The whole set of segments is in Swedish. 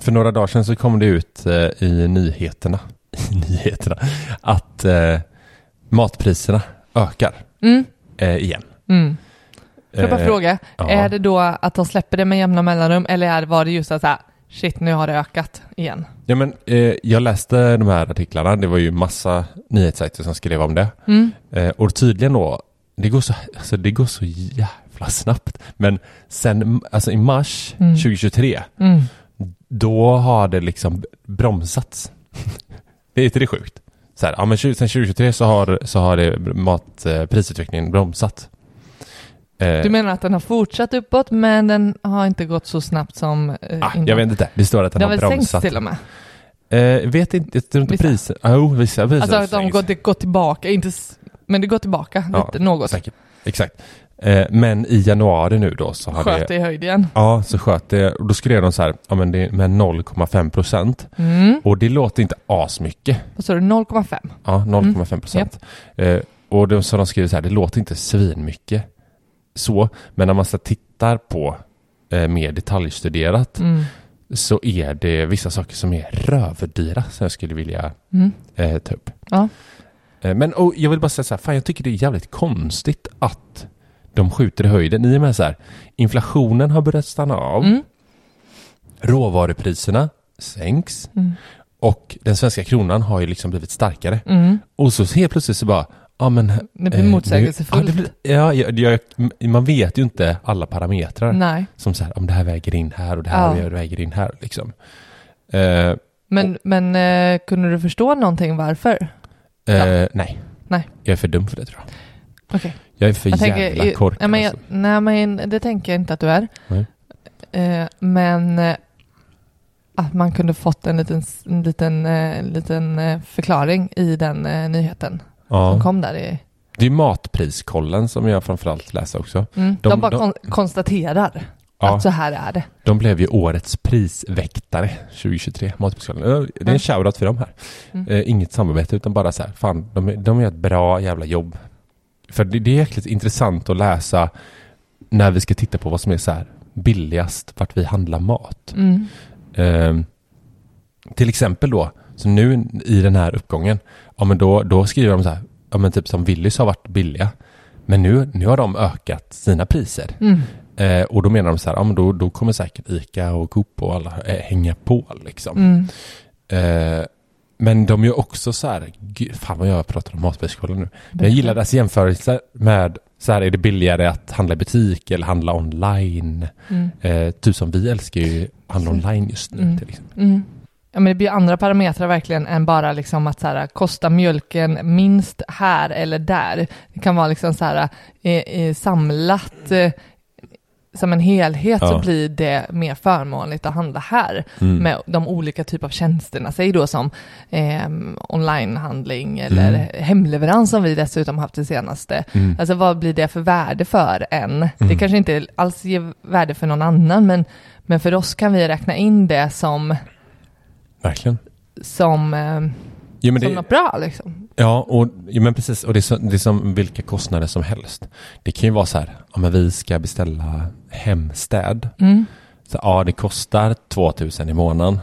För några dagar sedan så kom det ut eh, i nyheterna, i nyheterna att eh, matpriserna ökar Mm. eh, igen. Mm. Får jag bara Eh, fråga, ja. är det då att de släpper det med jämna mellanrum eller är, var det just att så här, shit nu har det ökat igen? Ja, men, eh, jag läste de här artiklarna, det var ju massa nyhetssajter som skrev om det. Mm. Eh, och tydligen då, det går, så, alltså, det går så jävla snabbt. Men sen, alltså i mars Mm. 2023, Mm. Då har det liksom bromsats. det är inte det sjukt? Så här, ja, men sen 2023 så har, så har det matprisutvecklingen bromsat. Eh, Du menar att den har fortsatt uppåt men den har inte gått så snabbt som eh, ah, innan? jag vet inte, det står att den Det har har väl sänkts bromsat. till och med? Eh, vet inte, jag tror inte Vissa. priser. Jo, vissa priser Alltså har att de går, det går tillbaka, inte, men det går tillbaka lite, något. Säkert. Exakt. Eh, men i januari nu då så har Sköt det... i höjd igen. Ja, så sköt det. Och då skrev de så här, ja men det är med 0,5 procent. Mm. Och det låter inte asmycket. Vad sa du, 0,5? Ja, 0,5 procent. Eh, och de, så de skriver så här, det låter inte svinmycket. Så, men när man så tittar på eh, mer detaljstuderat Mm. så är det vissa saker som är röverdyra som jag skulle vilja Mm. eh, ta upp. Ja. Eh, Men jag vill bara säga så här, fan jag tycker det är jävligt konstigt att de skjuter i höjden i och med så här, inflationen har börjat stanna av, Mm. råvarupriserna sänks Mm. och den svenska kronan har ju liksom blivit starkare. Mm. Och så helt plötsligt så bara, ja men... Det blir eh, motsägelsefullt. Ja, blir, ja jag, jag, man vet ju inte alla parametrar. Nej. Som så här, om det här väger in här och det här Ja. väger in här liksom. Eh, Men, men eh, kunde du förstå någonting varför? eh, Nej. Nej. Jag är för dum för det tror jag. Okej. Jag är för Jag jävla tänker, korkad. nej, men, jag, alltså. nej men det tänker jag inte att du är. Eh, men eh, att man kunde fått en liten, en liten, eh, en liten eh, förklaring i den eh, nyheten som ja. kom där i... Det är matpriskollen som jag framförallt läser också. Mm, de, De- bara de- kon- konstaterar Ja. att så här är det. De blev ju årets prisväktare 2023, Matpriskollen. Eh, Det är en shoutout för dem här. Mm. Eh, inget samarbete utan bara så här, fan, de, de gör ett bra jävla jobb. För det, det är jäkligt intressant att läsa när vi ska titta på vad som är så här billigast, vart vi handlar mat. Mm. Eh, till exempel då, så nu i den här uppgången, ja men då, då skriver de så här, ja men typ som Willys har varit billiga, men nu, nu har de ökat sina priser. Mm. Eh, och då menar de så här, ja men då, då kommer säkert ICA och Coop och alla eh, hänga på liksom. Mm. Eh, men de gör också så här, gud, fan vad jag pratar om matpriskollen nu. Men jag gillar deras jämförelser med så här, är det billigare att handla i butik eller handla online? Mm. Eh, typ som vi älskar ju att handla online just nu Mm. till exempel. Mm. Ja, men det blir andra parametrar verkligen än bara liksom att så här, kosta mjölken minst här eller där. Det kan vara liksom så här, eh, eh, samlat eh, som en helhet så Ja. blir det mer förmånligt att handla här Mm. med de olika typer av tjänsterna. Säg då som eh, onlinehandling eller Mm. hemleverans som vi dessutom haft det senaste. Mm. Alltså vad blir det för värde för en? Det Mm. kanske inte alls ger värde för någon annan men, men för oss kan vi räkna in det som, Verkligen. som, eh, Jo, som det, något bra liksom. Ja, och, ja, men precis. Och det är, så, det är som vilka kostnader som helst. Det kan ju vara så här, ja, men vi ska beställa hemstäd. Mm. Så, ja, det kostar 2000 i månaden.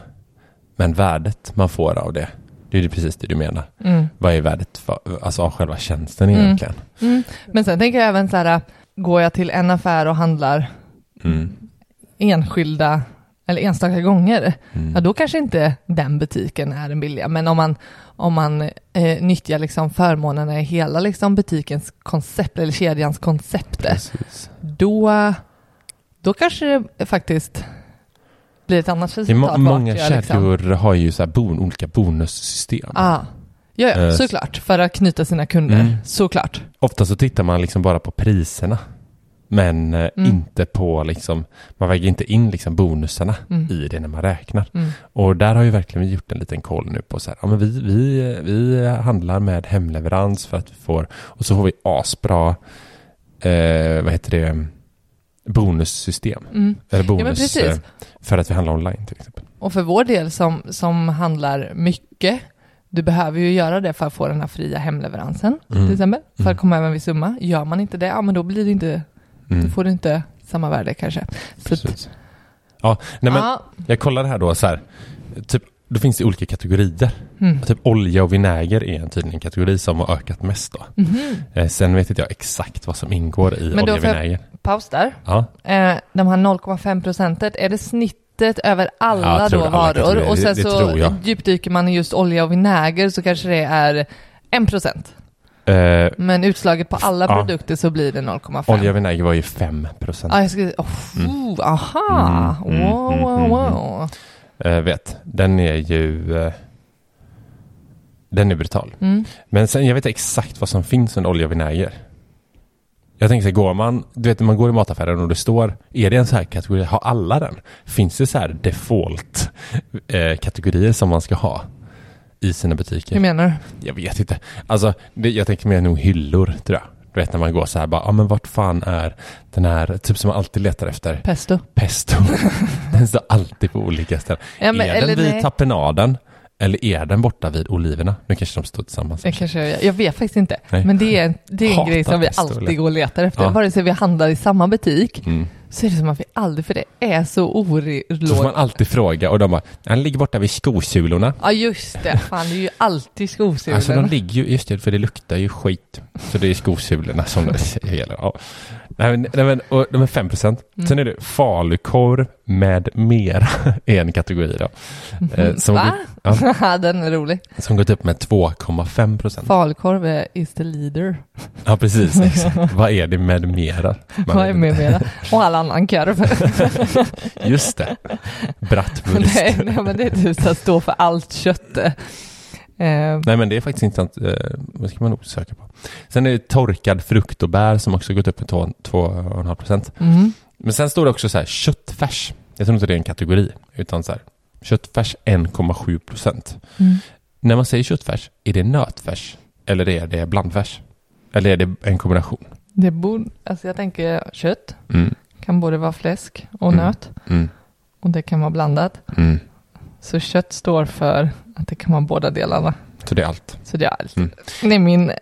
Men värdet man får av det, det är precis det du menar. Mm. Vad är värdet för, alltså, av själva tjänsten Mm. egentligen? Mm. Men sen tänker jag även så här, går jag till en affär och handlar Mm. enskilda eller enstaka gånger, Mm. ja då kanske inte den butiken är den billiga. Men om man, om man eh, nyttjar liksom förmånerna i hela liksom butikens koncept eller kedjans koncept, Precis. då, då kanske det faktiskt blir ett annat resultat. må- många liksom- kedjor har ju så bon, olika bonussystem. Ah. Ja, ja, Eh, såklart. För att knyta sina kunder. Mm. Såklart. Ofta så tittar man liksom bara på priserna. Men eh, Mm. inte på liksom, man väger inte in liksom bonusarna Mm. i det när man räknar. Mm. Och där har ju verkligen vi gjort en liten koll nu på så här, ja men vi, vi, vi handlar med hemleverans för att vi får, och så får vi asbra, eh, vad heter det, bonussystem. Mm. Eller bonus precis. eh, för att vi handlar online till exempel. Och för vår del som, som handlar mycket, du behöver ju göra det för att få den här fria hemleveransen Mm. till exempel. För Mm. att komma över en viss summa. Gör man inte det, ja men då blir det inte, då Mm. får du inte samma värde kanske. Så att, Precis. Ja, nej men ja, jag kollade här då så här, typ, då finns det olika kategorier. mm. Typ olja och vinäger är en tydligen en kategori som har ökat mest då. Eh, sen vet inte jag exakt vad som ingår i Men då olja och vinäger. Paus där. Ja, Eh, de här 0,5 procentet, är det snittet över alla Ja, jag tror då alla varor? Och sen Det- det så djupdyker man i just olja och vinäger så kanske det är 1 procent. Eh, Men utslaget på alla Ja. produkter så blir det 0,5. olja och vinäger var ju 5 procent. Ja, jag skulle... Oh, Mm. Aha! Mm, mm, wow, mm, wow, mm, wow. Eh, vet, den är ju... Eh, den är brutal. Mm. Men sen, jag vet exakt vad som finns under olja och vinäger. Jag tänker så här, går man, du vet när man går i mataffären och det står, är det en så här kategori, har alla den? Finns det så här default eh, som man ska ha i sina butiker? Hur menar du? Jag vet inte. Alltså, det, jag tänker mer nog hyllor, tror jag. Du vet när man går så här bara, ja men vart fan är den här, typ som man alltid letar efter, Pesto? pesto. den står alltid på olika ställen. Ja, men, är den vid nej. tapenaden? Eller är den borta vid oliverna? Nu kanske de står tillsammans. Det kanske, jag, jag vet faktiskt inte. Nej. Men det är, det är en Hatar grej som vi alltid eller? går och letar efter. Ja. Vare sig vi handlar i samma butik Mm. Så är det som att vi aldrig, för det är så Så får man alltid fråga och de bara, den ligger borta vid skosulorna. Ja just det, fan det är ju alltid skosulorna. Alltså de ligger ju, just det, för det luktar ju skit. Så det är skosulorna som det gäller. Ja. Nej, men, nej, men, och de är 5 procent. Mm. Sen är det falukorv med mera, är en kategori då. Eh, som, Va? går, ja, Den är rolig. som gått upp med 2,5 procent. Falukorv är is the leader. Ja, precis. Exakt. Vad är det med mera? Man Vad är med mera? Och all annan korv. Just det. Bratwurst. nej, nej, men det är typ att stå för allt kött. Eh, Nej men det är faktiskt intressant. Eh, vad ska man nog söka på. Sen är det torkad frukt och bär som också gått upp med 2,5 procent. mm. Men sen står det också så här köttfärs. Jag tror inte det är en kategori. Utan så här köttfärs 1,7 procent. Mm. När man säger köttfärs, är det nötfärs? Eller är det blandfärs? Eller är det en kombination? Det borde, alltså jag tänker kött Mm, kan både vara fläsk och Mm. nöt mm, och det kan vara blandat. Så kött står för att det kan vara båda delarna. Så det är allt. Så det är allt. Mm. Det är min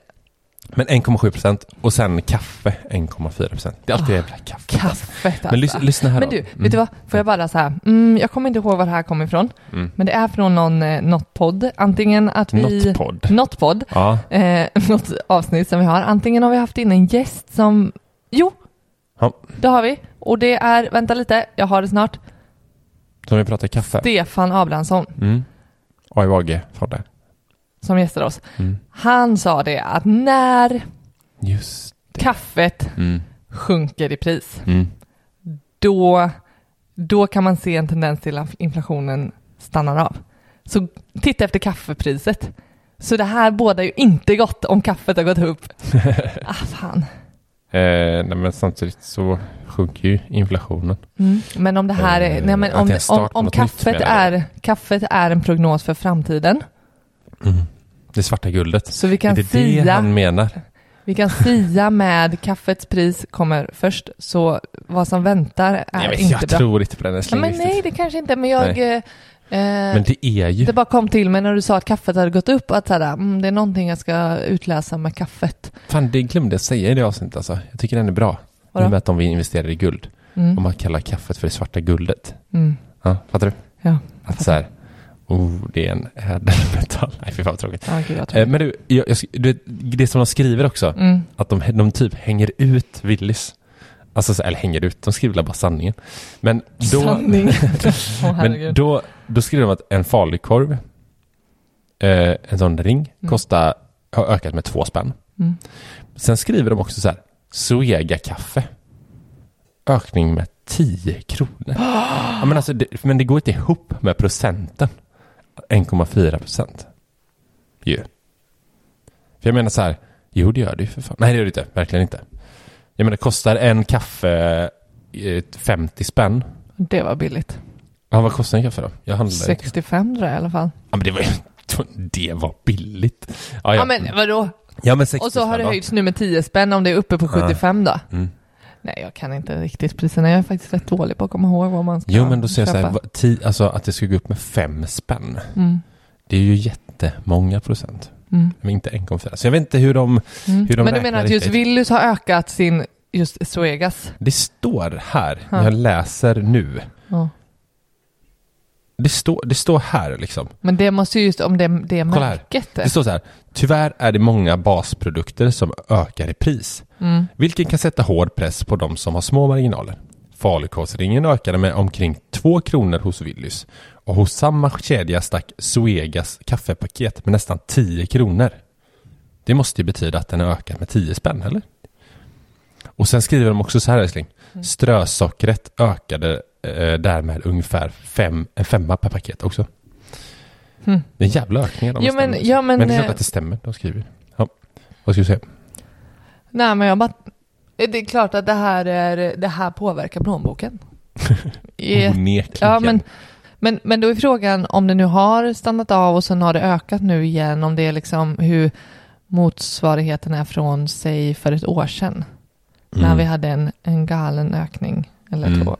Men 1,7 procent och sen kaffe 1,4 procent. Det är alltid Ah, jävla kaffe. kaffe alltså. Men lys- lyssna här Men då. du, Mm. vet du vad? Får jag bara så här, mm, jag kommer inte ihåg var det här kommer ifrån, Mm. men det är från någon, eh, något podd. Antingen att vi... Något podd. Något podd. Ja. Eh, något avsnitt som vi har. Antingen har vi haft in en gäst som... Jo, ja. det har vi. Och det är, vänta lite, jag har det snart. Som vi pratar kaffe. Stefan Abrahamsson Mm. Från det. som gästade oss. Mm. Han sa det att när Just kaffet mm. sjunker i pris, Mm. då, då kan man se en tendens till att inflationen stannar av. Så titta efter kaffepriset. Så det här båda ju inte gott om kaffet har gått upp. ah, fan. Eh, nej, men samtidigt så sjunker ju inflationen. Mm. Men om det här är, Eh, nej, men att om, det är om, om kaffet, är, kaffet är en prognos för framtiden, Det svarta guldet. så vi Är kan det det sia, han menar? vi kan sia med kaffets pris kommer först, så vad som väntar är Jag, vet, inte jag bra. tror inte på den älskling men nej, det kanske inte, men jag... Nej. Eh, Men det är ju... Det bara kom till mig när du sa att kaffet hade gått upp, att så här, mm, det är någonting jag ska utläsa med kaffet. Fan, det glömde jag säga i det avsnittet alltså. Jag tycker den är bra. I och med att de vill investera i guld. Mm. Om man kallar kaffet för det svarta guldet. Mm. Ja, fattar du? Ja, Att så här, oh, det är en ädelmetall. Nej, fy fan vad tråkigt. ja, gud, Eh, men du, jag, jag, du vet, det som de skriver också, mm. att de, de typ hänger ut Willys. Alltså, så- eller hänger ut, de skriver bara sanningen. Men då, Sanning. Men då, då skriver de att en falukorv, eh, en sån ring, Mm. kostar, har ökat med två spänn. Mm. Sen skriver de också så här, Zoega kaffe. Ökning med 10 kronor. ja, men, alltså, det, men det går inte ihop med procenten. 1,4 procent. Ju. För jag menar så här, jo det gör det ju för fan. Nej det gör det inte, verkligen inte. Jag menar kostar en kaffe eh, 50 spänn. Det var billigt. Ja, vad kostar en kaffe då? Jag handlade 65 tror jag i alla fall. Ja, men det var ju... Det var billigt. Ja, ja. Ja, men vadå? ja, men 60 Och så har det höjts nu med 10 spänn om det är uppe på 75 då. Mm. Nej, jag kan inte riktigt priserna. Jag är faktiskt rätt dålig på att komma ihåg vad man ska Jo, men då säger jag så här, köpa. ti, alltså att det ska gå upp med fem spänn. Mm. Det är ju jättemånga procent. Mm. Men inte 1,4. Så jag vet inte hur de... Mm. Hur de Men du menar att just. Willys har ökat sin, just Zoegas? Det står här, Ja. jag läser nu. Ja. Det, står, det står här liksom. Men det måste ju just, om det, det är Kolla här. märket. Det står så här. Tyvärr är det många basprodukter som ökar i pris. Mm. Vilket kan sätta hård press på de som har små marginaler. Falukorvsringen ökade med omkring 2 kronor hos Willys. Och hos samma kedja stack Zoegas kaffepaket med nästan 10 kronor. Det måste ju betyda att den har ökat med 10 spänn, eller? Och sen skriver de också så här älskling. Mm. Strösockret ökade därmed ungefär fem, en femma per paket också. Hmm. Det är en jävla ökning. Jo, men- ja, men, men det är klart eh, att det stämmer. De skriver. Ja. Vad ska du säga? Nej, men jag bara... Det är klart att det här, är, det här påverkar plånboken. Onekligen. ja, men, men, men då är frågan om det nu har stannat av och sen har det ökat nu igen, om det är liksom hur motsvarigheten är från, säg, för ett år sedan. När Mm. vi hade en, en galen ökning, eller Mm. två.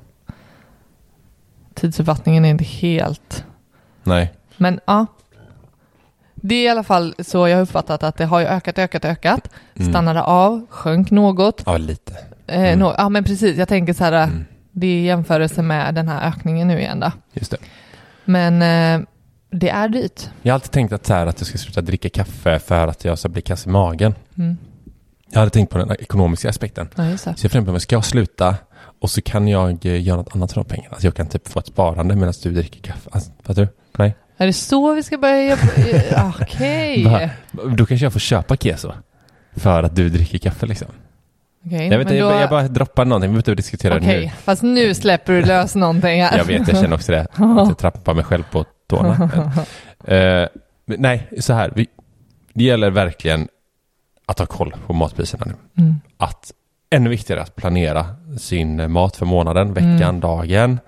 Tidsuppfattningen är inte helt... Nej. Men ja. Det är i alla fall så jag har uppfattat att det har ökat, ökat, ökat. Mm. Stannade av, sjönk något. Ja, lite. Eh, Mm. nå- ja men precis, jag tänker så här, Mm. det är i jämförelse med den här ökningen nu igen då. Just det. Men eh, det är dyrt. Jag har alltid tänkt att, så här, att jag ska sluta dricka kaffe för att jag ska bli kass i magen. Mm. Jag hade tänkt på den ekonomiska aspekten. Ja. Så jag funderar på, ska jag sluta och så kan jag eh, göra något annat för de pengarna? Alltså jag kan typ få ett sparande medan du dricker kaffe. Alltså, fattar du? Nej. Är det så vi ska börja jobba? Okej. Va? Då kanske jag får köpa keso. För att du dricker kaffe liksom. Okej, Jag, vet, inte, då- jag, jag bara droppar någonting, vi behöver inte diskutera Okej, det fast nu släpper du lös någonting här. nu. Jag vet, jag känner också det. Att jag trappar mig själv på tårna. Men, men nej, så här. Vi, det gäller verkligen att ha koll på matpriserna nu. Mm. Att ännu viktigare att planera sin mat för månaden, veckan, Mm. dagen.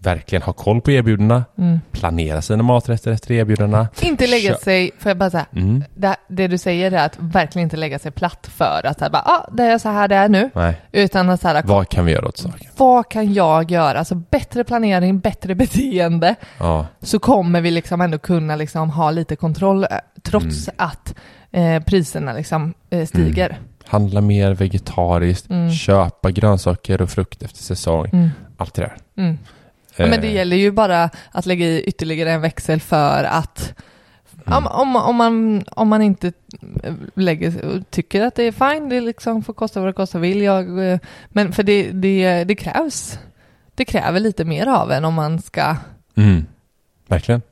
Verkligen ha koll på erbjudandena. Mm. Planera sina maträtter efter erbjudandena. Inte lägga sig, får jag bara säga, Mm. det, det du säger är att verkligen inte lägga sig platt för att så här, bara, ah, det är så här det är nu. Nej, Utan att så här, vad kan vi göra åt saken? vad kan jag göra? Alltså bättre planering, bättre beteende. Ja, Så kommer vi liksom ändå kunna liksom ha lite kontroll eh, trots Mm. att eh, priserna liksom eh, stiger. Handla mer vegetariskt, Mm. köpa grönsaker och frukt efter säsong. Mm. Allt det där. Mm. Ja, men det Eh, gäller ju bara att lägga i ytterligare en växel för att Mm. om, om, om, man, om man inte eh, lägger, tycker att det är fine, det liksom får kosta vad det kosta vill. Jag, eh, men för det, det, det krävs. Det kräver lite mer av en om man ska... Mm. Verkligen.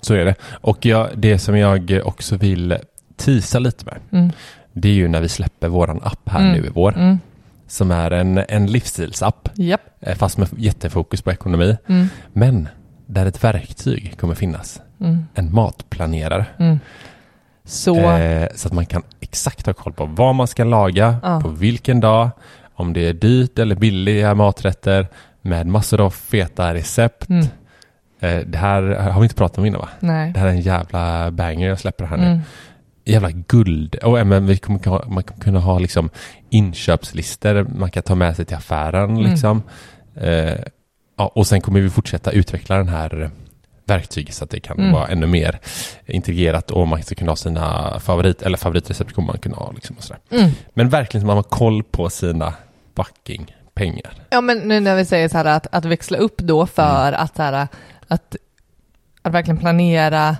Så är det. Och jag, det som jag också vill tisa lite med, Mm, det är ju när vi släpper våran app här Mm. nu i vår, mm, som är en, en livsstilsapp, japp, eh, fast med jättefokus på ekonomi. mm, Men där ett verktyg kommer finnas, mm, en matplanerare. mm. Så, Eh, så att man kan exakt ha koll på vad man ska laga, Ja. på vilken dag, om det är dyrt eller billiga maträtter med massor av feta recept. Mm. Eh, det här har vi inte pratat om innan va? Nej. Det här är en jävla banger jag släpper här nu. Mm. Jävla guld. Och även vi kommer man kommer kunna ha liksom inköpslistor man kan ta med sig till affären. Mm. Liksom. Eh, ja, och sen kommer vi fortsätta utveckla den här verktyget så att det kan Mm. vara ännu mer integrerat och man ska kunna ha sina favorit eller favoritrecept kommer man kunna ha. Liksom och sådär. Mm. Men verkligen så man har koll på sina fucking pengar. Ja men nu när vi säger så här att, att växla upp då för Mm. att, så här, att, att verkligen planera,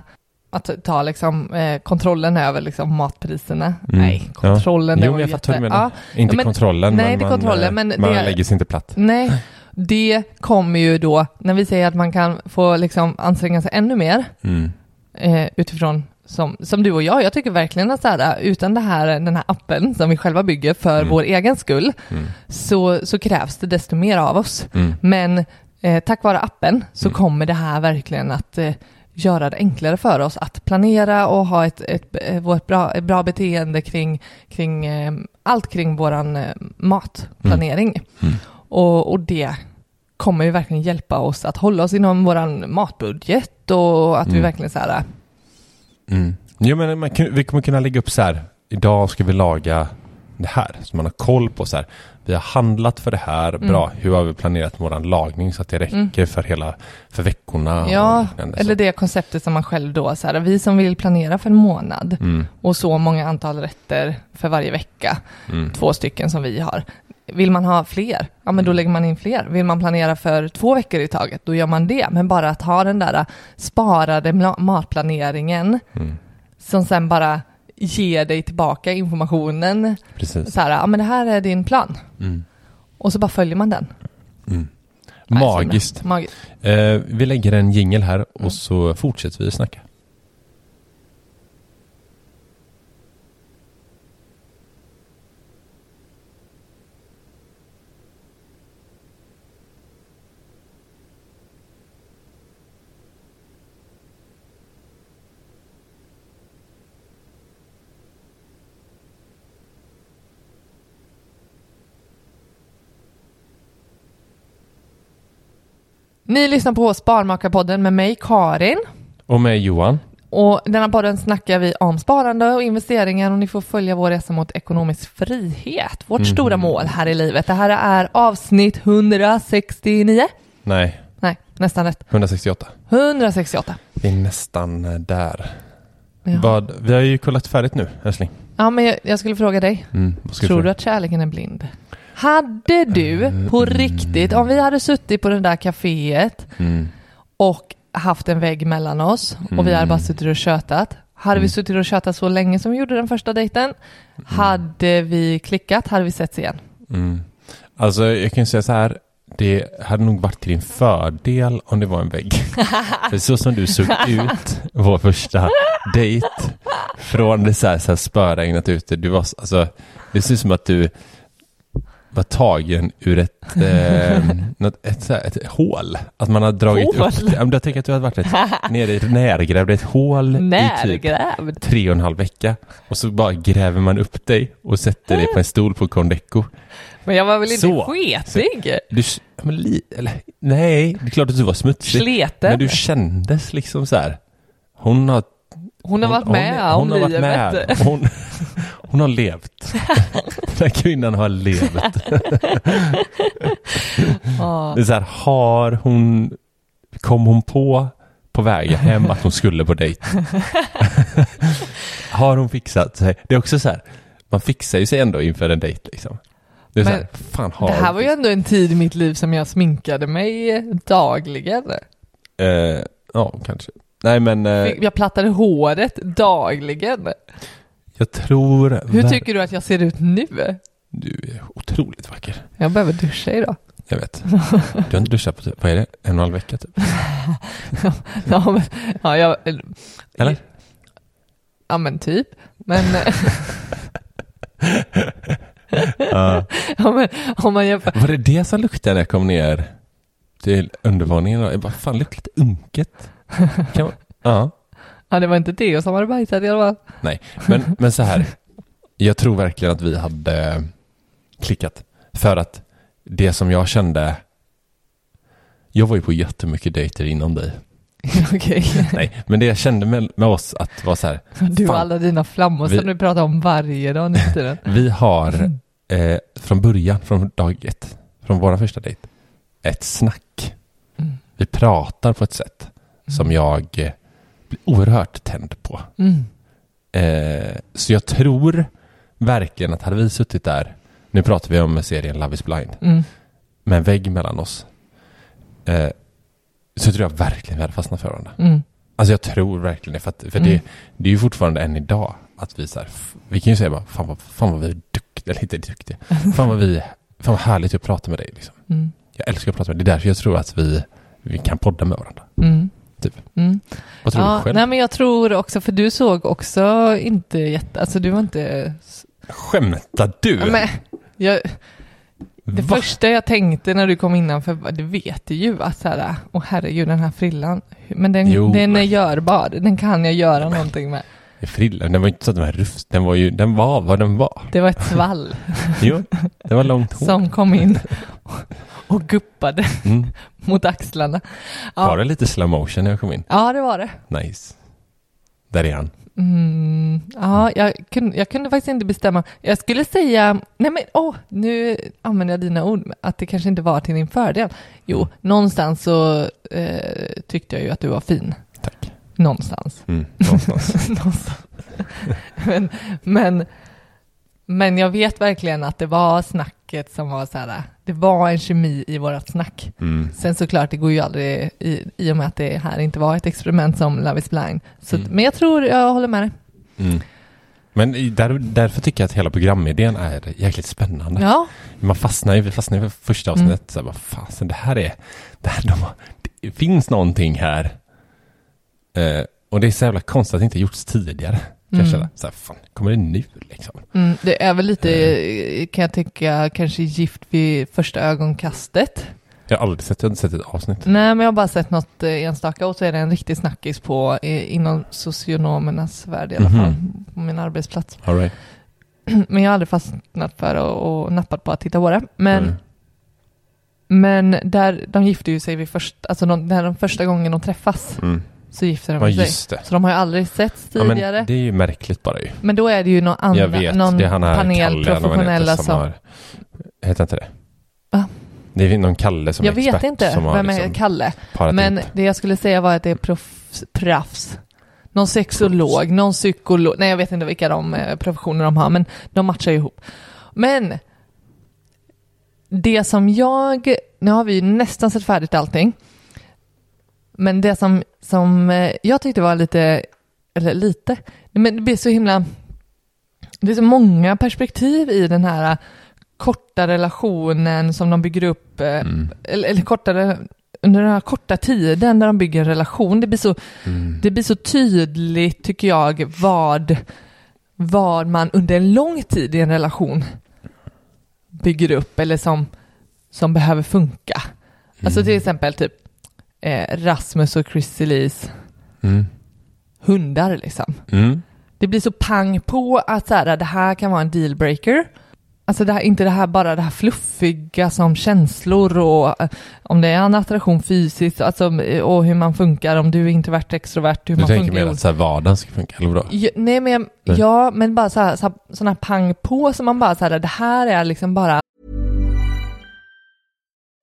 att ta liksom eh, kontrollen över liksom matpriserna. Mm. Nej, kontrollen Ja. Jo, jag fattar vad du menar. Ja, Inte men- kontrollen, nej, men, man, kontrollen, men man det- lägger sig inte platt. nej, det kommer ju då, när vi säger att man kan få liksom anstränga sig ännu mer Mm. eh, utifrån som, som du och jag, jag tycker verkligen att så här, utan det här, den här appen som vi själva bygger för Mm. vår egen skull, Mm. så, så krävs det desto mer av oss. Mm. Men eh, tack vare appen så Mm. kommer det här verkligen att eh, göra det enklare för oss att planera och ha ett, ett, ett, vårt bra, ett bra beteende kring, kring eh, allt kring våran eh, matplanering. Mm. Och, och det kommer ju verkligen hjälpa oss att hålla oss inom våran matbudget och att vi Mm. verkligen så här, Mm. Jo, men man, vi kommer kunna lägga upp så här. Idag ska vi laga det här. Så man har koll på så här. Vi har handlat för det här. Mm. Bra. Hur har vi planerat vår lagning så att det räcker för hela för veckorna? ja, eller det konceptet som man själv då, så här, vi som vill planera för en månad Mm. och så många antal rätter för varje vecka, Mm. två stycken som vi har. Vill man ha fler, ja men då lägger man in fler. Vill man planera för två veckor i taget, då gör man det. Men bara att ha den där sparade ma- matplaneringen Mm. som sen bara ger dig tillbaka informationen. Precis. Så här, ja men det här är din plan. Mm. Och så bara följer man den. Mm. Magiskt. Magiskt. Eh, vi lägger en jingel här och Mm. så fortsätter vi snacka. Ni lyssnar på Sparmakarpodden med mig Karin. Och med Johan. Och denna podden snackar vi om sparande och investeringar och ni får följa vår resa mot ekonomisk frihet. Vårt Mhm. stora mål här i livet. Det här är avsnitt 169. Nej, Nej, nästan rätt. 168. 168. Vi är nästan eh, där. Ja, Vad, vi har ju kollat färdigt nu, älskling. ja men jag, jag skulle fråga dig. Mm, Tror du att kärleken är blind? Hade du på riktigt, om vi hade suttit på det där kaféet Mm. och haft en vägg mellan oss och vi hade bara suttit och tjötat. Hade vi Mm. suttit och tjötat så länge som vi gjorde den första dejten? Hade vi klickat? Hade vi setts igen? Mm. Alltså jag kan ju säga så här. Det hade nog varit till din fördel om det var en vägg. För så som du såg ut vår första dejt. Från det så här, så här spöregnat ute. Du var, alltså, det ser ut som att du var tagen ur ett, eh, något, ett, så här, ett hål. Att man har dragit Hål? upp det. Jag tänker att du har varit ett, nere i närgrävd ett hål i typ Närgrävd? tre och en halv vecka. Och så bara gräver man upp dig och sätter dig på en stol på Condeco. Men jag var väl inte Så. sketig? Du, ja, men li, eller, nej, det är klart att du var smutsig. Sleten? Men du kändes liksom så här. Hon har... Hon har varit med hon, om hon har livet. varit med. Hon, hon har levt. Den här kvinnan har levt. Det är så här, har hon... Kom hon på på vägen hem att hon skulle på dejt? har hon fixat sig? Det är också så här, man fixar ju sig ändå inför en dejt liksom. Det här, fan Det här var ju ändå en tid i mitt liv som jag sminkade mig dagligen. Eh, ja, kanske. Nej, men eh, Jag plattade håret dagligen. Jag tror... Hur ver- tycker du att jag ser ut nu? Du är otroligt vacker. Jag behöver duscha idag. Jag vet. Du har inte duschat på typ, vad är det? En och en halv vecka typ? Ja, men, ja, jag, Eller? ja men typ. Men, Ja. ja, men om man jämför. Var det det som luktade när jag kom ner till undervåningen? Jag bara, fan luktar lite unket. Kan man, ja. Ja, det var inte det som hade bajsat i alla fall. Nej, men, men så här. Jag tror verkligen att vi hade klickat. För att det som jag kände, jag var ju på jättemycket dejter innan dig. Okej. Nej, men det jag kände med, med oss att vara så här, Du och Fan. alla dina flammor Vi- som du pratar om varje dag nu för tiden. vi har eh, från början, från dag ett, från våra första dejt, ett snack. Mm. Vi pratar på ett sätt som jag eh, oerhört tänd på. Mm. Eh, så jag tror verkligen att hade vi suttit där, nu pratar vi om serien Love is blind, Mm. med en vägg mellan oss, eh, så tror jag verkligen vi hade fastnat för varandra. Mm. Alltså jag tror verkligen det, för, att, för Mm. det, det är ju fortfarande än idag att vi så här, vi kan ju säga bara, fan vad, fan vad vi är duktiga, eller inte duktiga, fan vad vi, fan vad härligt att prata med dig liksom. Mm. Jag älskar att prata med dig, det är därför jag tror att vi, vi kan podda med varandra. Mm. Typ. Mm. Vad tror Ja, du själv? nej men jag tror också, för du såg också inte jätte, alltså du var inte... Skämtar du? Ja, Men, jag, det Va? första jag tänkte när du kom innanför, det vet du ju att så här, åh herregud den här frillan, men den, Jo. den är görbar, den kan jag göra någonting med. Frillan, den var inte så att den var rufs, den var ju, den var vad den var. Det var ett svall Jo, det var långt hår. som kom in och guppade Mm. mot axlarna. Var Ja, det lite slow motion när jag kom in? ja det var det. Nice. Där är han. Mm, ja, jag kunde, jag kunde faktiskt inte bestämma. Jag skulle säga, nej men åh, nu använder jag dina ord, att det kanske inte var till din fördel. Jo, någonstans så eh, tyckte jag ju att du var fin. Tack. Någonstans. Mm, någonstans. någonstans. men, men, men jag vet verkligen att det var snacket som var så här, det var en kemi i vårat snack. Mm. Sen såklart, det går ju aldrig, i, i och med att det här inte var ett experiment som Love is blind. Så, Mm. Men jag tror, jag håller med dig. Mm. Men där, därför tycker jag att hela programidén är jäkligt spännande. Ja, Man fastnar ju, vi fastnar ju för första Mm. avsnittet. Så här, vad fasen, det här är, det, här, de, har- det finns någonting här. Eh, och det är så jävla konstigt att det inte gjorts tidigare. Kan jag Mm. känna. Så här, fan, kommer det nu liksom? mm, det är väl lite, eh, kan jag tycka, kanske gift vid första ögonkastet. Jag har aldrig sett, jag har inte sett ett avsnitt. Nej, men jag har bara sett något eh, enstaka och så är det en riktig snackis på, eh, inom socionomernas värld i alla Mhm. fall, på min arbetsplats. All right. Men jag har aldrig fastnat för och, och nappat på att titta på det. Men, Mm. men där, de gifter ju sig vid första, alltså de, när de första gången de träffas Mm. Så gifter de Ja, sig. just det. Så de har ju aldrig setts Ja, men tidigare. det är ju märkligt bara ju. Men då är det ju någon jag annan, vet, någon det är han här panel Kalle, professionella heter, som... har... Heter inte det? Va? Det är någon Kalle som jag är vet expert inte som vem är liksom Kalle, men ihop. det jag skulle säga var att det är proffs, proffs. Någon sexolog, någon psykolog, nej jag vet inte vilka de eh, professioner de har, men de matchar ihop. Men det som jag, nu har vi ju nästan sett färdigt allting, men det som, som eh, jag tyckte var lite, eller lite, men det blir så himla, det är så många perspektiv i den här korta relationen som de bygger upp, eh, Mm. eller, eller kortare, under den här korta tiden när de bygger en relation, det blir så, Mm. det blir så tydligt tycker jag vad, vad man under en lång tid i en relation bygger upp eller som, som behöver funka. Alltså till exempel typ eh, Rasmus och Chris Elise Mm. hundar liksom. Mm. Det blir så pang på att så här, det här kan vara en dealbreaker. Alltså det här, inte det här bara det här fluffiga som känslor och eh, om det är en attraktion fysiskt alltså, eh, och hur man funkar, om du är introvert, extrovert, hur Du man tänker mer att så här, vardagen ska funka, eller vadå? Ja, nej men, Nej. ja, men bara så här, så här, här pang på som man bara så här, det här är liksom bara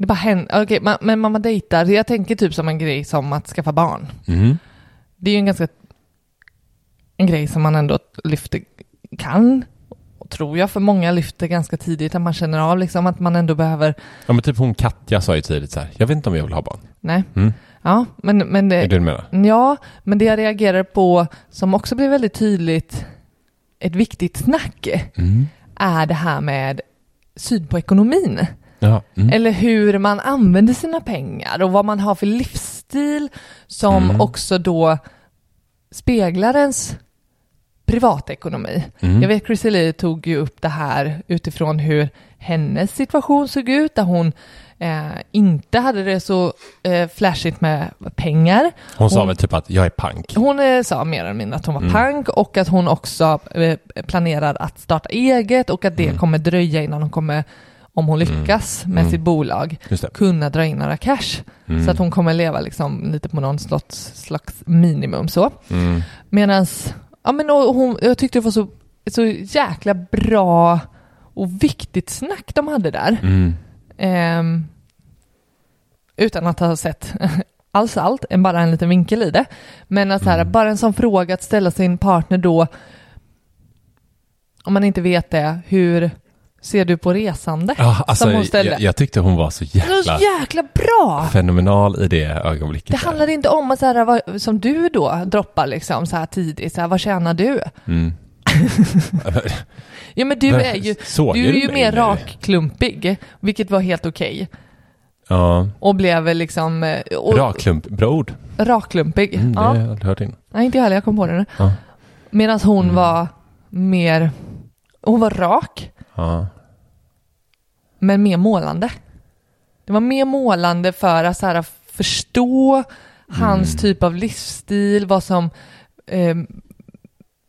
Det bara händer, okej, ma- men mamma dejtar, jag tänker typ som en grej som att skaffa barn. Mm. Det är ju en ganska, en grej som man ändå lyfter, kan, tror jag, för många lyfter ganska tidigt, att man känner av liksom att man ändå behöver, Ja men typ hon Katja sa ju tidigt så här, jag vet inte om jag vill ha barn. nej. Mm. Ja, men, men det, Är det du menar? Ja, men det jag reagerar på, som också blir väldigt tydligt, ett viktigt snack, Mm. är det här med syn på ekonomin. Mm. Eller hur man använder sina pengar och vad man har för livsstil som Mm. också då speglar ens privatekonomi. Mm. Jag vet Chrissy Lee tog ju upp det här utifrån hur hennes situation såg ut, där hon eh, inte hade det så eh, flashigt med pengar. Hon sa hon- väl typ att jag är pank. Hon eh, sa mer eller mindre att hon var Mm. pank och att hon också eh, planerar att starta eget och att det Mm. kommer dröja innan hon kommer, om hon lyckas med Mm. sitt bolag, kunna dra in några cash. Mm. Så att hon kommer leva liksom lite på någon slags, slags minimum så. Mm. Medan, ja men hon, jag tyckte det var så, så jäkla bra och viktigt snack de hade där. Mm. Ehm, utan att ha sett alls allt, bara en liten vinkel i det. Men att så här, Mm. bara en sån fråga att ställa sin partner då, om man inte vet det, hur ser du på resande? Ja, alltså, som hon ställde. jag, jag tyckte hon var så jäkla så jäkla bra! fenomenal i det ögonblicket. Det där. handlar inte om att så här, vad, som du då droppar liksom så här tidigt, så här, vad tjänar du? Mm. Ja men du är ju, Såg du är ju mer rakklumpig, vilket var helt okej. Ja, Och blev liksom... eh, Och, rakklump, bra ord. Rakklumpig. Mm, det ja. har jag aldrig hört innan. Nej, inte jag heller, jag kom på det nu. Ja. Medan hon Mm. var mer, hon var rak, Ja. men mer målande. Det var mer målande för att så här, förstå hans Mm. typ av livsstil, vad som, eh,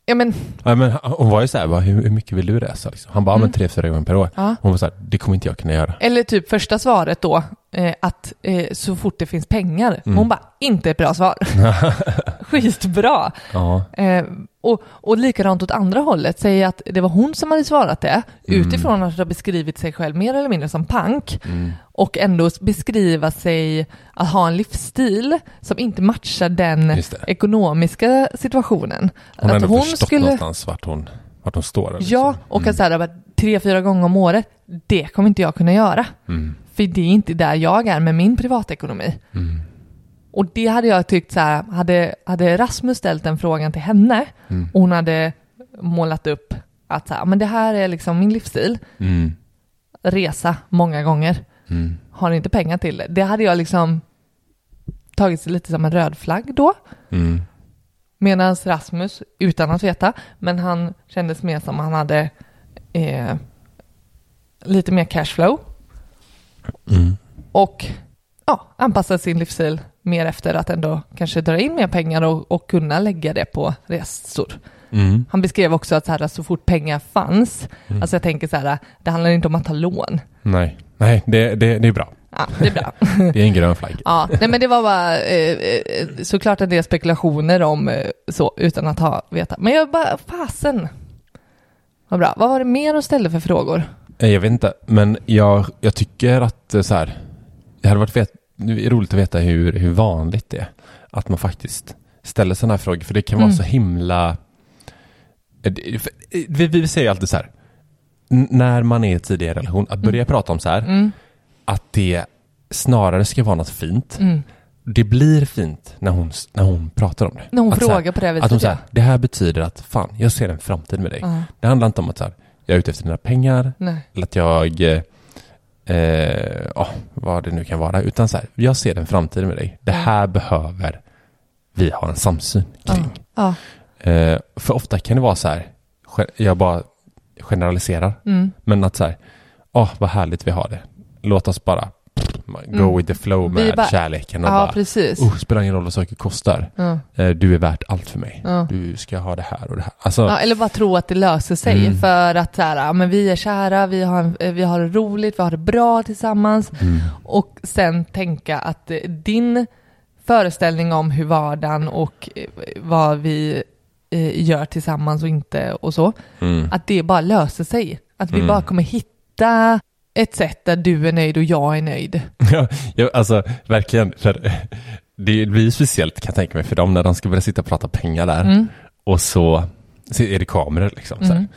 ja men, Ja, men hon var ju så här, bara, hur, hur mycket vill du resa? Liksom? Han bara, Mm. men tre, fyra gånger per år. ja. Hon var så här, det kommer inte jag kunna göra. Eller typ första svaret då, eh, att eh, så fort det finns pengar. Mm. Hon bara, inte ett bra svar. Skitbra. Ja, Eh, och, och likadant åt andra hållet, säg att det var hon som hade svarat det, Mm. utifrån att ha beskrivit sig själv mer eller mindre som pank, mm. och ändå beskriva sig att ha en livsstil som inte matchar den ekonomiska situationen. Hon har att ändå förstått någonstans vart hon, vart hon står. liksom. Ja, och att så här, att tre, fyra gånger om året, det kommer inte jag kunna göra. Mm. För det är inte där jag är med min privatekonomi. Mm. Och det hade jag tyckt så här, hade, hade Rasmus ställt den frågan till henne Mm. och hon hade målat upp att så här, men det här är liksom min livsstil, Mm. resa många gånger, Mm. har inte pengar till det. Det hade jag liksom tagit lite som en röd flagg då. Mm. Medan Rasmus, utan att veta, men han kändes mer som han hade eh, lite mer cashflow Mm. och ja, anpassa sin livsstil mer efter att ändå kanske dra in mer pengar och, och kunna lägga det på resor. Mm. Han beskrev också att så, här, så fort pengar fanns, Mm. alltså jag tänker så här, det handlar inte om att ta lån. Nej, Nej det, det, det är bra. Ja, det är bra. Det är en grön flagg. ja, nej men det var bara eh, eh, såklart en del spekulationer om eh, så, utan att ha vetat. Men jag bara, fasen. Vad bra. Vad var det mer de ställde för frågor? Eh, Jag vet inte, men jag, jag tycker att så här, det hade varit det är roligt att veta hur, hur vanligt det är att man faktiskt ställer sådana här frågor, för det kan vara Mm. så himla... eh, eh, Vi, vi säger alltid så här, när man är i tidigare relation, att börja prata om så här, Mm, att det snarare ska vara något fint. mm. Det blir fint när hon, när hon pratar om det. När hon att så här, frågar på det viset. Att hon säger, det här betyder att fan, jag ser en framtid med dig. Ja, Det handlar inte om att så här, jag är ute efter dina pengar, nej. eller att jag, eh, ja, vad det nu kan vara, utan så här, jag ser en framtid med dig. Det Ja. här behöver vi ha en samsyn kring. Ja. Eh, för ofta kan det vara så här, jag bara generaliserar, Mm. men att så här, åh vad härligt vi har det. Låt oss bara man- Mm. go with the flow med bara- kärleken och Ja, bara, precis. oh, spelar ingen roll vad saker kostar. Eh, Du är värt allt för mig. Ja. Du ska ha det här och det här. Alltså, Ja, eller bara tro att det löser sig Mm. för att så här, men vi är kära, vi har, eh, vi har det roligt, vi har det bra tillsammans mm. och sen tänka att eh, din föreställning om hur vardagen och vad vi gör tillsammans och inte och så, Mm. att det bara löser sig. Att vi Mm. bara kommer hitta ett sätt där du är nöjd och jag är nöjd. Ja, ja, alltså verkligen. För det blir speciellt kan jag tänka mig för dem när de ska börja sitta och prata pengar där. Mm. Och så, så är det kameror liksom. Mm.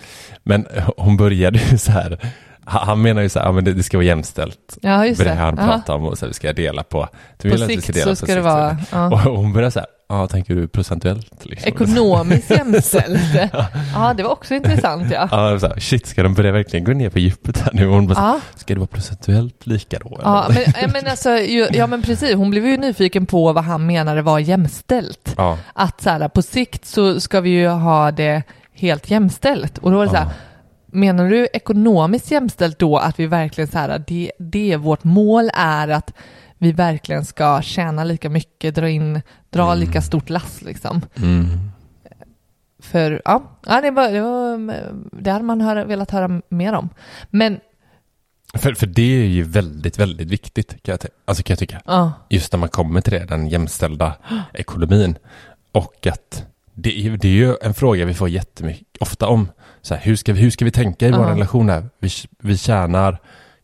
Men hon började ju så här. Han menar ju så här, ja, men det, ska vara jämställt. Ja, just det. det han pratar om och så här, vi ska dela på. Du På vill att vi sikt dela så på ska sikt, det vara ja. Och hon börjar så här, ja tänker du procentuellt? Liksom. ekonomiskt jämställt. Ja, det var också intressant ja. Ja, så här, shit, ska de börja verkligen gå ner på djupet här nu? Hon bara, Ja. ska det vara procentuellt lika då? Ja men, men alltså, ju, ja men precis, hon blev ju nyfiken på vad han menade var jämställt. ja. Att så här, på sikt så ska vi ju ha det helt jämställt. Och då var det så här, menar du ekonomiskt jämställt då att vi verkligen så här, det, det vårt mål är att vi verkligen ska tjäna lika mycket, dra in, dra Mm. lika stort lass liksom. Mm. För ja, det, var, det, var, det hade man hör, velat höra mer om. Men För, för det är ju väldigt, väldigt viktigt kan jag, alltså, kan jag tycka. ja, Just när man kommer till det, den jämställda ekonomin. Och att det är, det är ju en fråga vi får jättemycket, ofta om. Så här, hur, ska vi, hur ska vi tänka i vår Ja. relation här? Vi, vi tjänar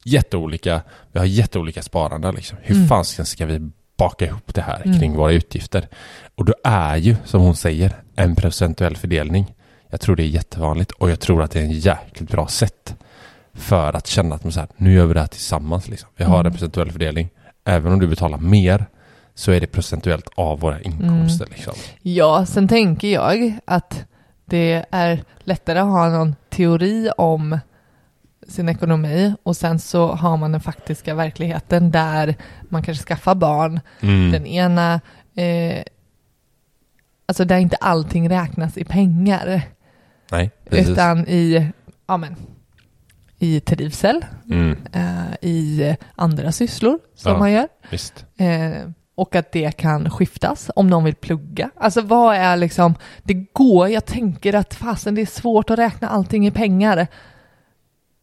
jätteolika, vi har jätteolika sparande. Liksom. Hur Mm. fan ska, ska vi baka ihop det här Mm. kring våra utgifter? Och då är ju, som hon säger, en procentuell fördelning. Jag tror det är jättevanligt och jag tror att det är en jäkligt bra sätt för att känna att man så här, nu gör vi det här tillsammans. Liksom. Vi har Mm. en procentuell fördelning. Även om du betalar mer så är det procentuellt av våra inkomster. Mm. Liksom. Ja, sen tänker jag att det är lättare att ha någon teori om sin ekonomi och sen så har man den faktiska verkligheten där man kanske skaffar barn. Mm. Den ena, eh, alltså där inte allting räknas i pengar Nej, precis. utan i, ja men, i trivsel, Mm. eh, i andra sysslor som Ja. man gör. Eh, och att det kan skiftas om någon vill plugga. Alltså vad är liksom, det går, jag tänker att fasen det är svårt att räkna allting i pengar.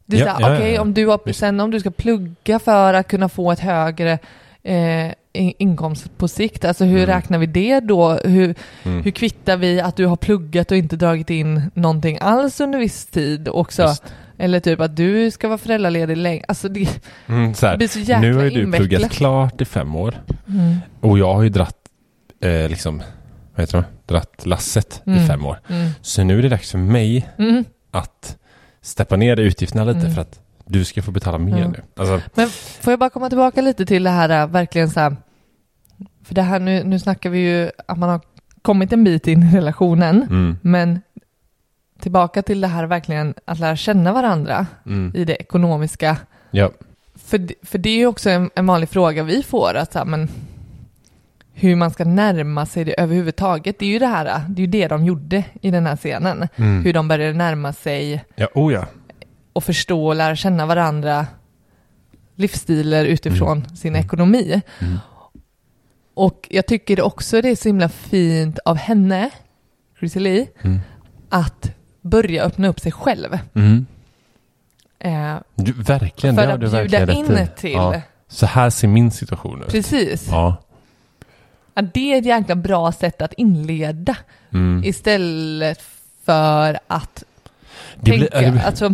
Det är Ja, ja, okej ja. om du har, sen om du ska plugga för att kunna få ett högre eh, in- inkomst på sikt, alltså hur Mm. räknar vi det då? Hur, Mm. hur kvittar vi att du har pluggat och inte dragit in någonting alls under viss tid också? Visst. Eller typ att du ska vara föräldraledig länge. Alltså det, Mm, så det här. blir så jäkla Nu har ju du invecklat. pluggat klart i fem år. Mm. Och jag har ju dratt, eh, liksom, vad heter det? Dratt lasset i Mm. fem år. Mm. Så nu är det dags för mig att steppa ner utgifterna lite Mm. för att du ska få betala mer Ja. nu. Alltså, Men får jag bara komma tillbaka lite till det här äh, verkligen så här, för det här nu, nu snackar vi ju att man har kommit en bit in i relationen, mm, men tillbaka till det här verkligen att lära känna varandra mm, i det ekonomiska. ja, För, för det är ju också en, en vanlig fråga vi får, att så här, men hur man ska närma sig det överhuvudtaget. Det är ju det här, det är ju det de gjorde i den här scenen. mm. Hur de började närma sig ja, oh ja. och förstå och lära känna varandra livsstilar utifrån sin ekonomi. Mm. Och jag tycker också det är så himla fint av henne, Chrissy Lee, Mm. att börja öppna upp sig själv. Mm. Eh, Du, verkligen, för det har att du bjuda verkligen in rätt i. till, Ja. Så här ser min situation ut. precis. Ja. Att det är ett jäkla bra sätt att inleda Mm. istället för att Det blir, tänka, ja, det blir, alltså,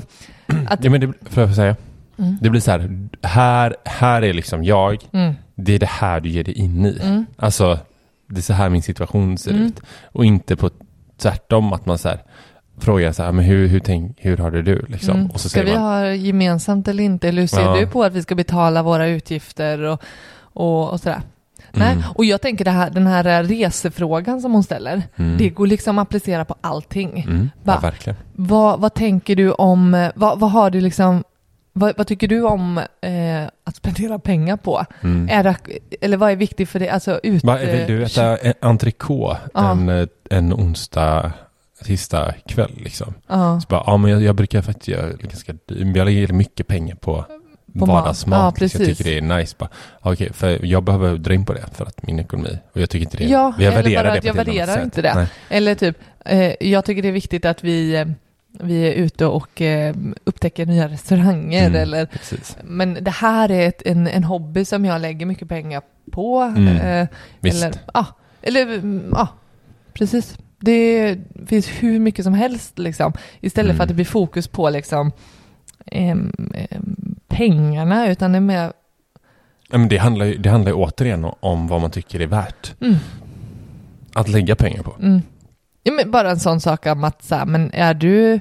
att, ja, men det, får jag säga? Mm. Det blir så här, här, här är liksom jag, mm, det är det här du ger dig in i. mm, Alltså, det är så här min situation ser Mm. ut. Och inte på tvärtom att man så här frågar så här, men hur, hur, tänk, hur har det du liksom? mm. Och så ska vi man, ha gemensamt eller inte? Eller hur ser Ja. du på att vi ska betala våra utgifter och, och, och sådär? Nej, mm, och jag tänker det här, den här resefrågan som hon ställer, mm, det går liksom att applicera på allting. mm, ja, Va? verkligen. Vad, vad tänker du om, vad, vad har du liksom, vad, vad tycker du om eh, att spendera pengar på? Mm. Är det, eller vad är viktigt för dig? Alltså ut... Va, vill du äta en entrecote Ja. en, eh, en onsdag, sista kväll liksom? Ja, Så bara, ja men jag, jag brukar faktiskt göra ganska, jag lägger mycket pengar på, På mat. vardagssmak. Ja, liksom. jag precis. tycker det är nice. Bara, Okej, för jag behöver dra in på det för att min ekonomi. Och jag tycker inte det. Ja, jag värderar det på jag värderar inte det. Nej. Eller typ, eh, jag tycker det är viktigt att vi, eh, vi är ute och eh, upptäcker nya restauranger Mm, eller Precis. men det här är ett, en, en hobby som jag lägger mycket pengar på. Mm, Eh, Visst. eller, ja, eller, ja, precis. Det finns hur mycket som helst liksom. Istället Mm. för att det blir fokus på liksom em, pengarna, utan det är mer, Ja, men det, handlar ju, det handlar ju återigen om vad man tycker är värt. mm, Att lägga pengar på. mm. Ja, men bara en sån sak om att så här, men är du...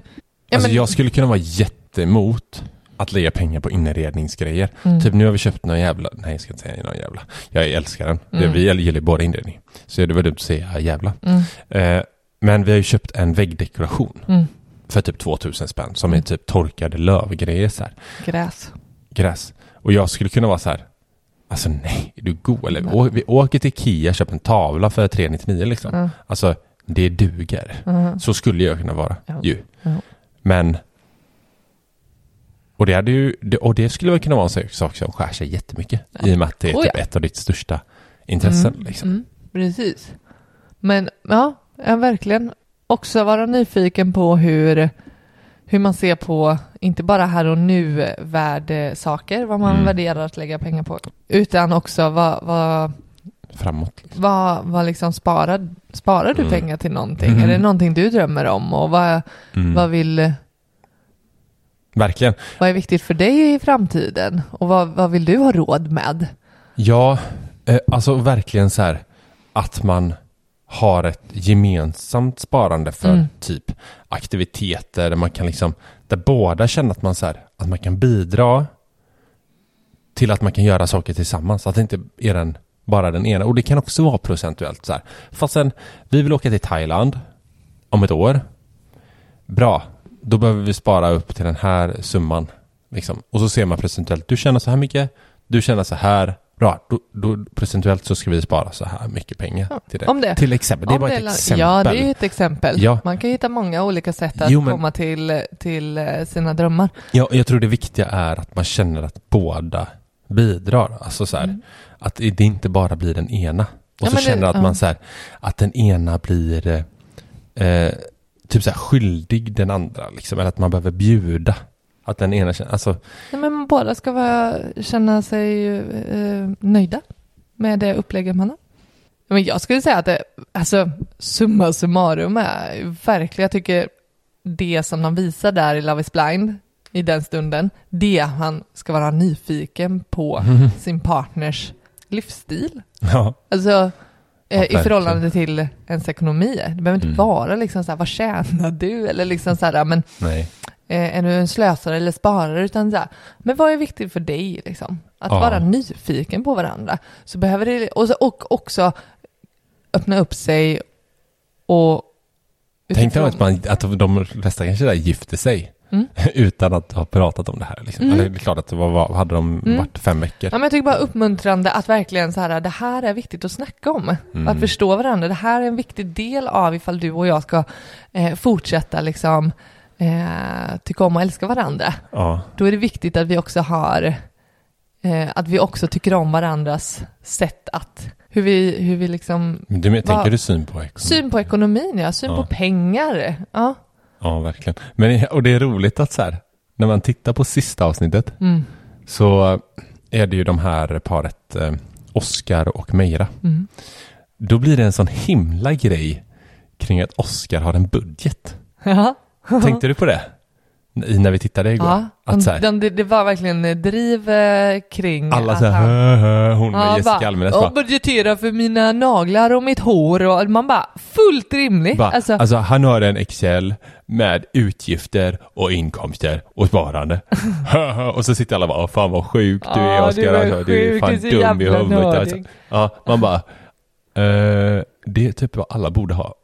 Ja, alltså men, jag skulle kunna vara jättemot att lägga pengar på inredningsgrejer. mm, Typ nu har vi köpt någon jävla, nej jag ska inte säga någon jävla. Jag älskar den. Mm. vi gillar båda inredning. Så det var dumt att säga jävla. mm, Eh, men vi har ju köpt en väggdekoration mm, för typ 2000 spänn som är Mm. typ torkade lövgrejer så här. gräs. Gräs. Och jag skulle kunna vara så här. Alltså nej, är du god? Eller å, vi åker till Ikea, köper en tavla för 399 liksom. Ja, Alltså, det duger. ja, Så skulle jag kunna vara Ja. ju. Ja. Men och det, hade ju, och det skulle väl kunna vara en sak- som skär sig jättemycket. Ja. I och med att det är Oh, typ ja. ett av ditt största intressen. Mm, Liksom. mm, precis. Men ja, jag verkligen också vara nyfiken på hur, hur man ser på, inte bara här och nu värdesaker, vad man Mm. värderar att lägga pengar på, utan också vad, vad, Framåt. Liksom. vad, vad liksom sparar, sparar du Mm. pengar till någonting? Mm. Är det någonting du drömmer om? Och vad, Mm. vad, vill, Verkligen. vad är viktigt för dig i framtiden? Och vad, vad vill du ha råd med? Ja, eh, alltså verkligen så här att man har ett gemensamt sparande för Mm. typ aktiviteter där man kan liksom, där båda känner att man så här, att man kan bidra till att man kan göra saker tillsammans. Att det inte är den, bara den ena. Och det kan också vara procentuellt så här. Fast sen, vi vill åka till Thailand om ett år. Bra, då behöver vi spara upp till den här summan. Liksom. Och så ser man procentuellt, du tjänar så här mycket, du tjänar så här. Bra, då, då, procentuellt så ska vi spara så här mycket pengar Ja, till det. om det. Till exempel, det är Om bara ett la- exempel. Ja, det är ett exempel. Ja. Man kan hitta många olika sätt att Jo, men- komma till, till eh, sina drömmar. Ja, jag tror det viktiga är att man känner att båda bidrar. Alltså så här, Mm. att det inte bara blir den ena. Och Ja, så men det- känner att ja. man så här, att den ena blir eh, eh, typ så här skyldig den andra. Liksom, eller att man behöver bjuda. Att den ena känner, alltså, Nej, men båda ska vara, känna sig eh, nöjda med det upplägget man har. Men jag skulle säga att det, alltså summa summarum är verkligen, jag tycker det som de visar där i Love is blind i den stunden, det han ska vara nyfiken på sin partners livsstil. ja. Alltså eh, i förhållande till ens ekonomi. Det behöver inte Mm. vara liksom så här, vad tjänar du? Eller liksom så här, men Nej. Eh, är du en slösare eller sparare? Utan så här, men vad är viktigt för dig liksom? Att Ja. vara nyfiken på varandra. Så behöver det, och, så, och också öppna upp sig och Tänk dig att, man, att de flesta kanske där gifter sig. Mm. Utan att ha pratat om det här. Liksom. Mm. Eller det är klart att det var, var, hade de Mm. varit fem veckor. Ja, men jag tycker bara uppmuntrande att verkligen så här, det här är viktigt att snacka om. Mm. Att förstå varandra. Det här är en viktig del av ifall du och jag ska eh, fortsätta liksom eh, tycka om och älska varandra. Ja. Då är det viktigt att vi också har eh, att vi också tycker om varandras sätt att hur vi, hur vi liksom Du, men, tänker du syn på ekonomi? syn på ekonomin, ja, syn Ja. på pengar. Ja. Ja, verkligen. Men, och det är roligt att så här, när man tittar på sista avsnittet Mm. så är det ju de här paret eh, Oscar och Meira. Mm. Då blir det en sån himla grej kring att Oscar har en budget. Ja. Tänkte du på det? I, när vi tittade igår? Ja, att så här, de, de, det var verkligen eh, driv eh, kring alla så här, hö, hö, hon och Ja, Jessica Almenäs "Jag bara, budgeterar för mina naglar och mitt hår och man bara fullt rimligt. bara alltså, alltså, han har en Excel med utgifter och inkomster och sparande. Och så sitter alla bara, "Åh, fan vad sjuk du är är alltså, du är fan dum i huvudet. Alltså. Ja, man bara, eh, det är typ vad alla borde ha.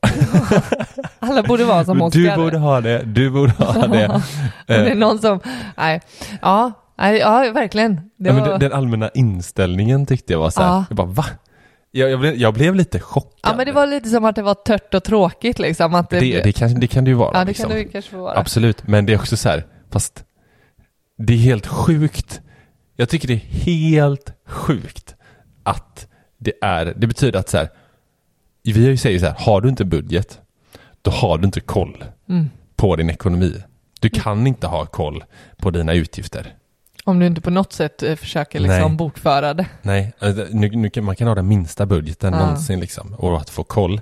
alla borde vara som Oscar. Du borde ha det, du borde ha det. Det är Eh, någon som, nej, ja, nej, ja verkligen. Ja, var, den, den allmänna inställningen tyckte jag var så här, Ja. jag bara va? Jag, jag, blev, jag blev lite chockad. ja, men det var lite som att det var tört och tråkigt liksom. Att det, det, det, kan, det kan det ju vara. ja, det liksom. kan det kanske vara. Absolut, men det är också så här, fast det är helt sjukt Jag tycker det är helt sjukt att det är, det betyder att så här, vi säger så här, har du inte budget, då har du inte koll Mm. på din ekonomi. Du kan inte ha koll på dina utgifter. Om du inte på något sätt eh, försöker liksom Nej. bokföra det. Nej, alltså, nu, nu kan, man kan ha den minsta budgeten Ja. någonsin liksom, och att få koll.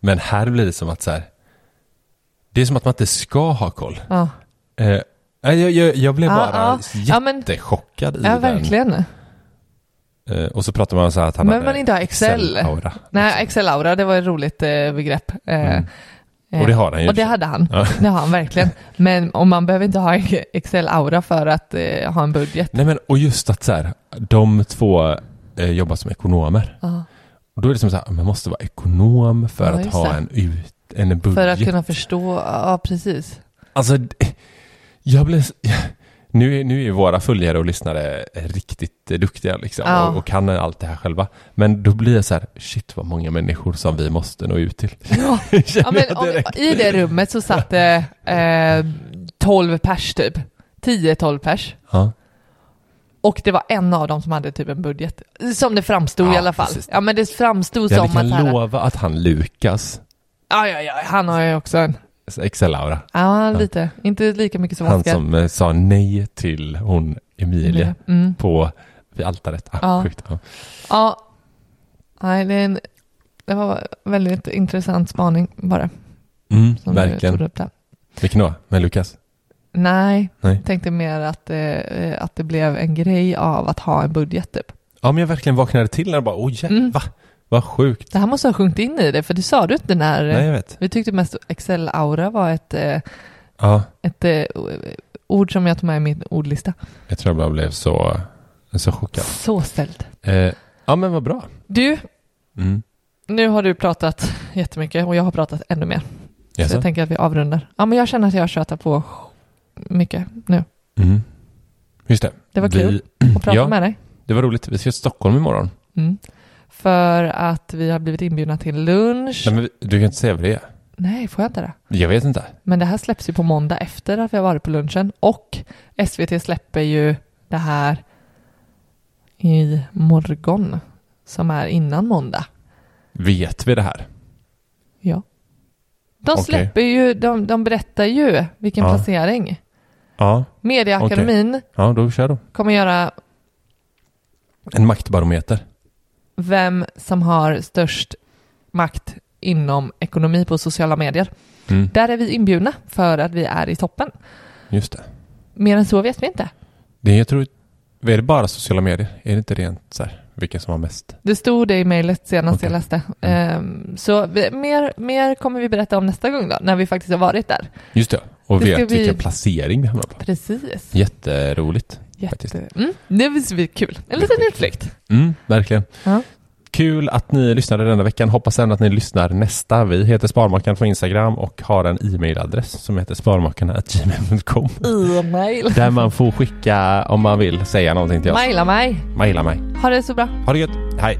Men här blir det som att så här, det är som att man inte ska ha koll. Ja, Eh, jag, jag, jag blev Ja, bara ja. Ja, jättechockad i ja den. verkligen. Eh, och så pratar man så här att han Men hade man inte Excel. Excel-aura. Nej, Excel-aura, det var ett roligt eh, begrepp. Eh, Mm. eh, Och det har han ju. Och det hade han. Ja. Det har han verkligen. Men om man behöver inte ha Excel-aura för att eh, ha en budget. Nej men och just att så här, de två eh, jobbar som ekonomer. Ja. Och då är det som så här, man måste vara ekonom för Ja, att ha en, ut, en budget. För att kunna förstå, ja precis. Alltså, jag blev... Nu är, nu är våra följare och lyssnare riktigt duktiga liksom Ja. och, och kan allt det här själva. Men då blir det så här, shit vad många människor som vi måste nå ut till. Ja. Ja, men jag om. I det rummet så satt det eh, 12 pers typ. 10-12 pers. Ja. Och det var en av dem som hade typ en budget. Som det framstod i alla fall. precis. Ja men det framstod Jag som kan att... här- lova att han Lukas, Ja, ja, ja, han har ju också en... Excel-aura, Ja, lite. Inte lika mycket som han som eh, sa nej till hon Emilia Mm. på vid altaret. Ah, Ja. Sjukt. Ja. Ja. Nej, det, är en, det var väldigt intressant spaning bara. Mm, Som Du verkligen. upp där. Vilken då? Med Lukas? Nej, Nej. jag tänkte mer att, eh, att det blev en grej av att ha en budget typ. Ja, men jag verkligen vaknade till när jag bara, oj, oh, Mm. va? Vad sjukt. Det här måste ha sjunkit in i det, för det sa du inte när... Nej, jag vet. Vi tyckte mest Excel-aura var ett, eh, Ja, ett eh, ord som jag tog med i min ordlista. jag tror jag bara blev så, så chockad. Så ställd. Eh, ja, men vad bra. Du, Mm. nu har du pratat jättemycket och jag har pratat ännu mer. Så Jaså? jag tänker att vi avrundar. Ja, men jag känner att jag tjötar på mycket nu. Mm. Just det. Det var Vi- kul att prata Ja. med dig. Det var roligt. Vi ska till Stockholm imorgon. Mm. För att vi har blivit inbjudna till lunch. Nej, men du kan inte säga vad det är. Nej, får jag inte det? Jag vet inte. Men det här släpps ju på måndag efter att vi har varit på lunchen. Och SVT släpper ju det här i morgon. Som är innan måndag. Vet vi det här? Ja. De släpper ju, de, de berättar ju vilken Ja. placering. Ja, Mediaakademin ja då kör då. kommer göra En maktbarometer. Vem som har störst makt inom ekonomi på sociala medier. Mm. Där är vi inbjudna för att vi är i toppen. Just det. Mer än så vet vi inte. det är, jag tror, är det bara sociala medier? Är det inte rent så här, vilka som har mest? Det stod det i mejlet senast Okej. jag läste. Ehm, så vi, mer, mer kommer vi berätta om nästa gång då, när vi faktiskt har varit där. Just det. Och Det ska vet bli- vilken placering vi hamnar på. Precis. Jätteroligt. Jätte... Mm, det blir kul. En liten utflykt. Mm, verkligen. Ja. Kul att ni lyssnade denna veckan. Hoppas även att ni lyssnar nästa. Vi heter Sparmakarna på Instagram och har en e-mailadress som heter sparmakarna.gmail.com E-mail. Där man får skicka om man vill säga någonting till oss. Maila mig. Maila mig. Ha det så bra. Ha det gött. Hej.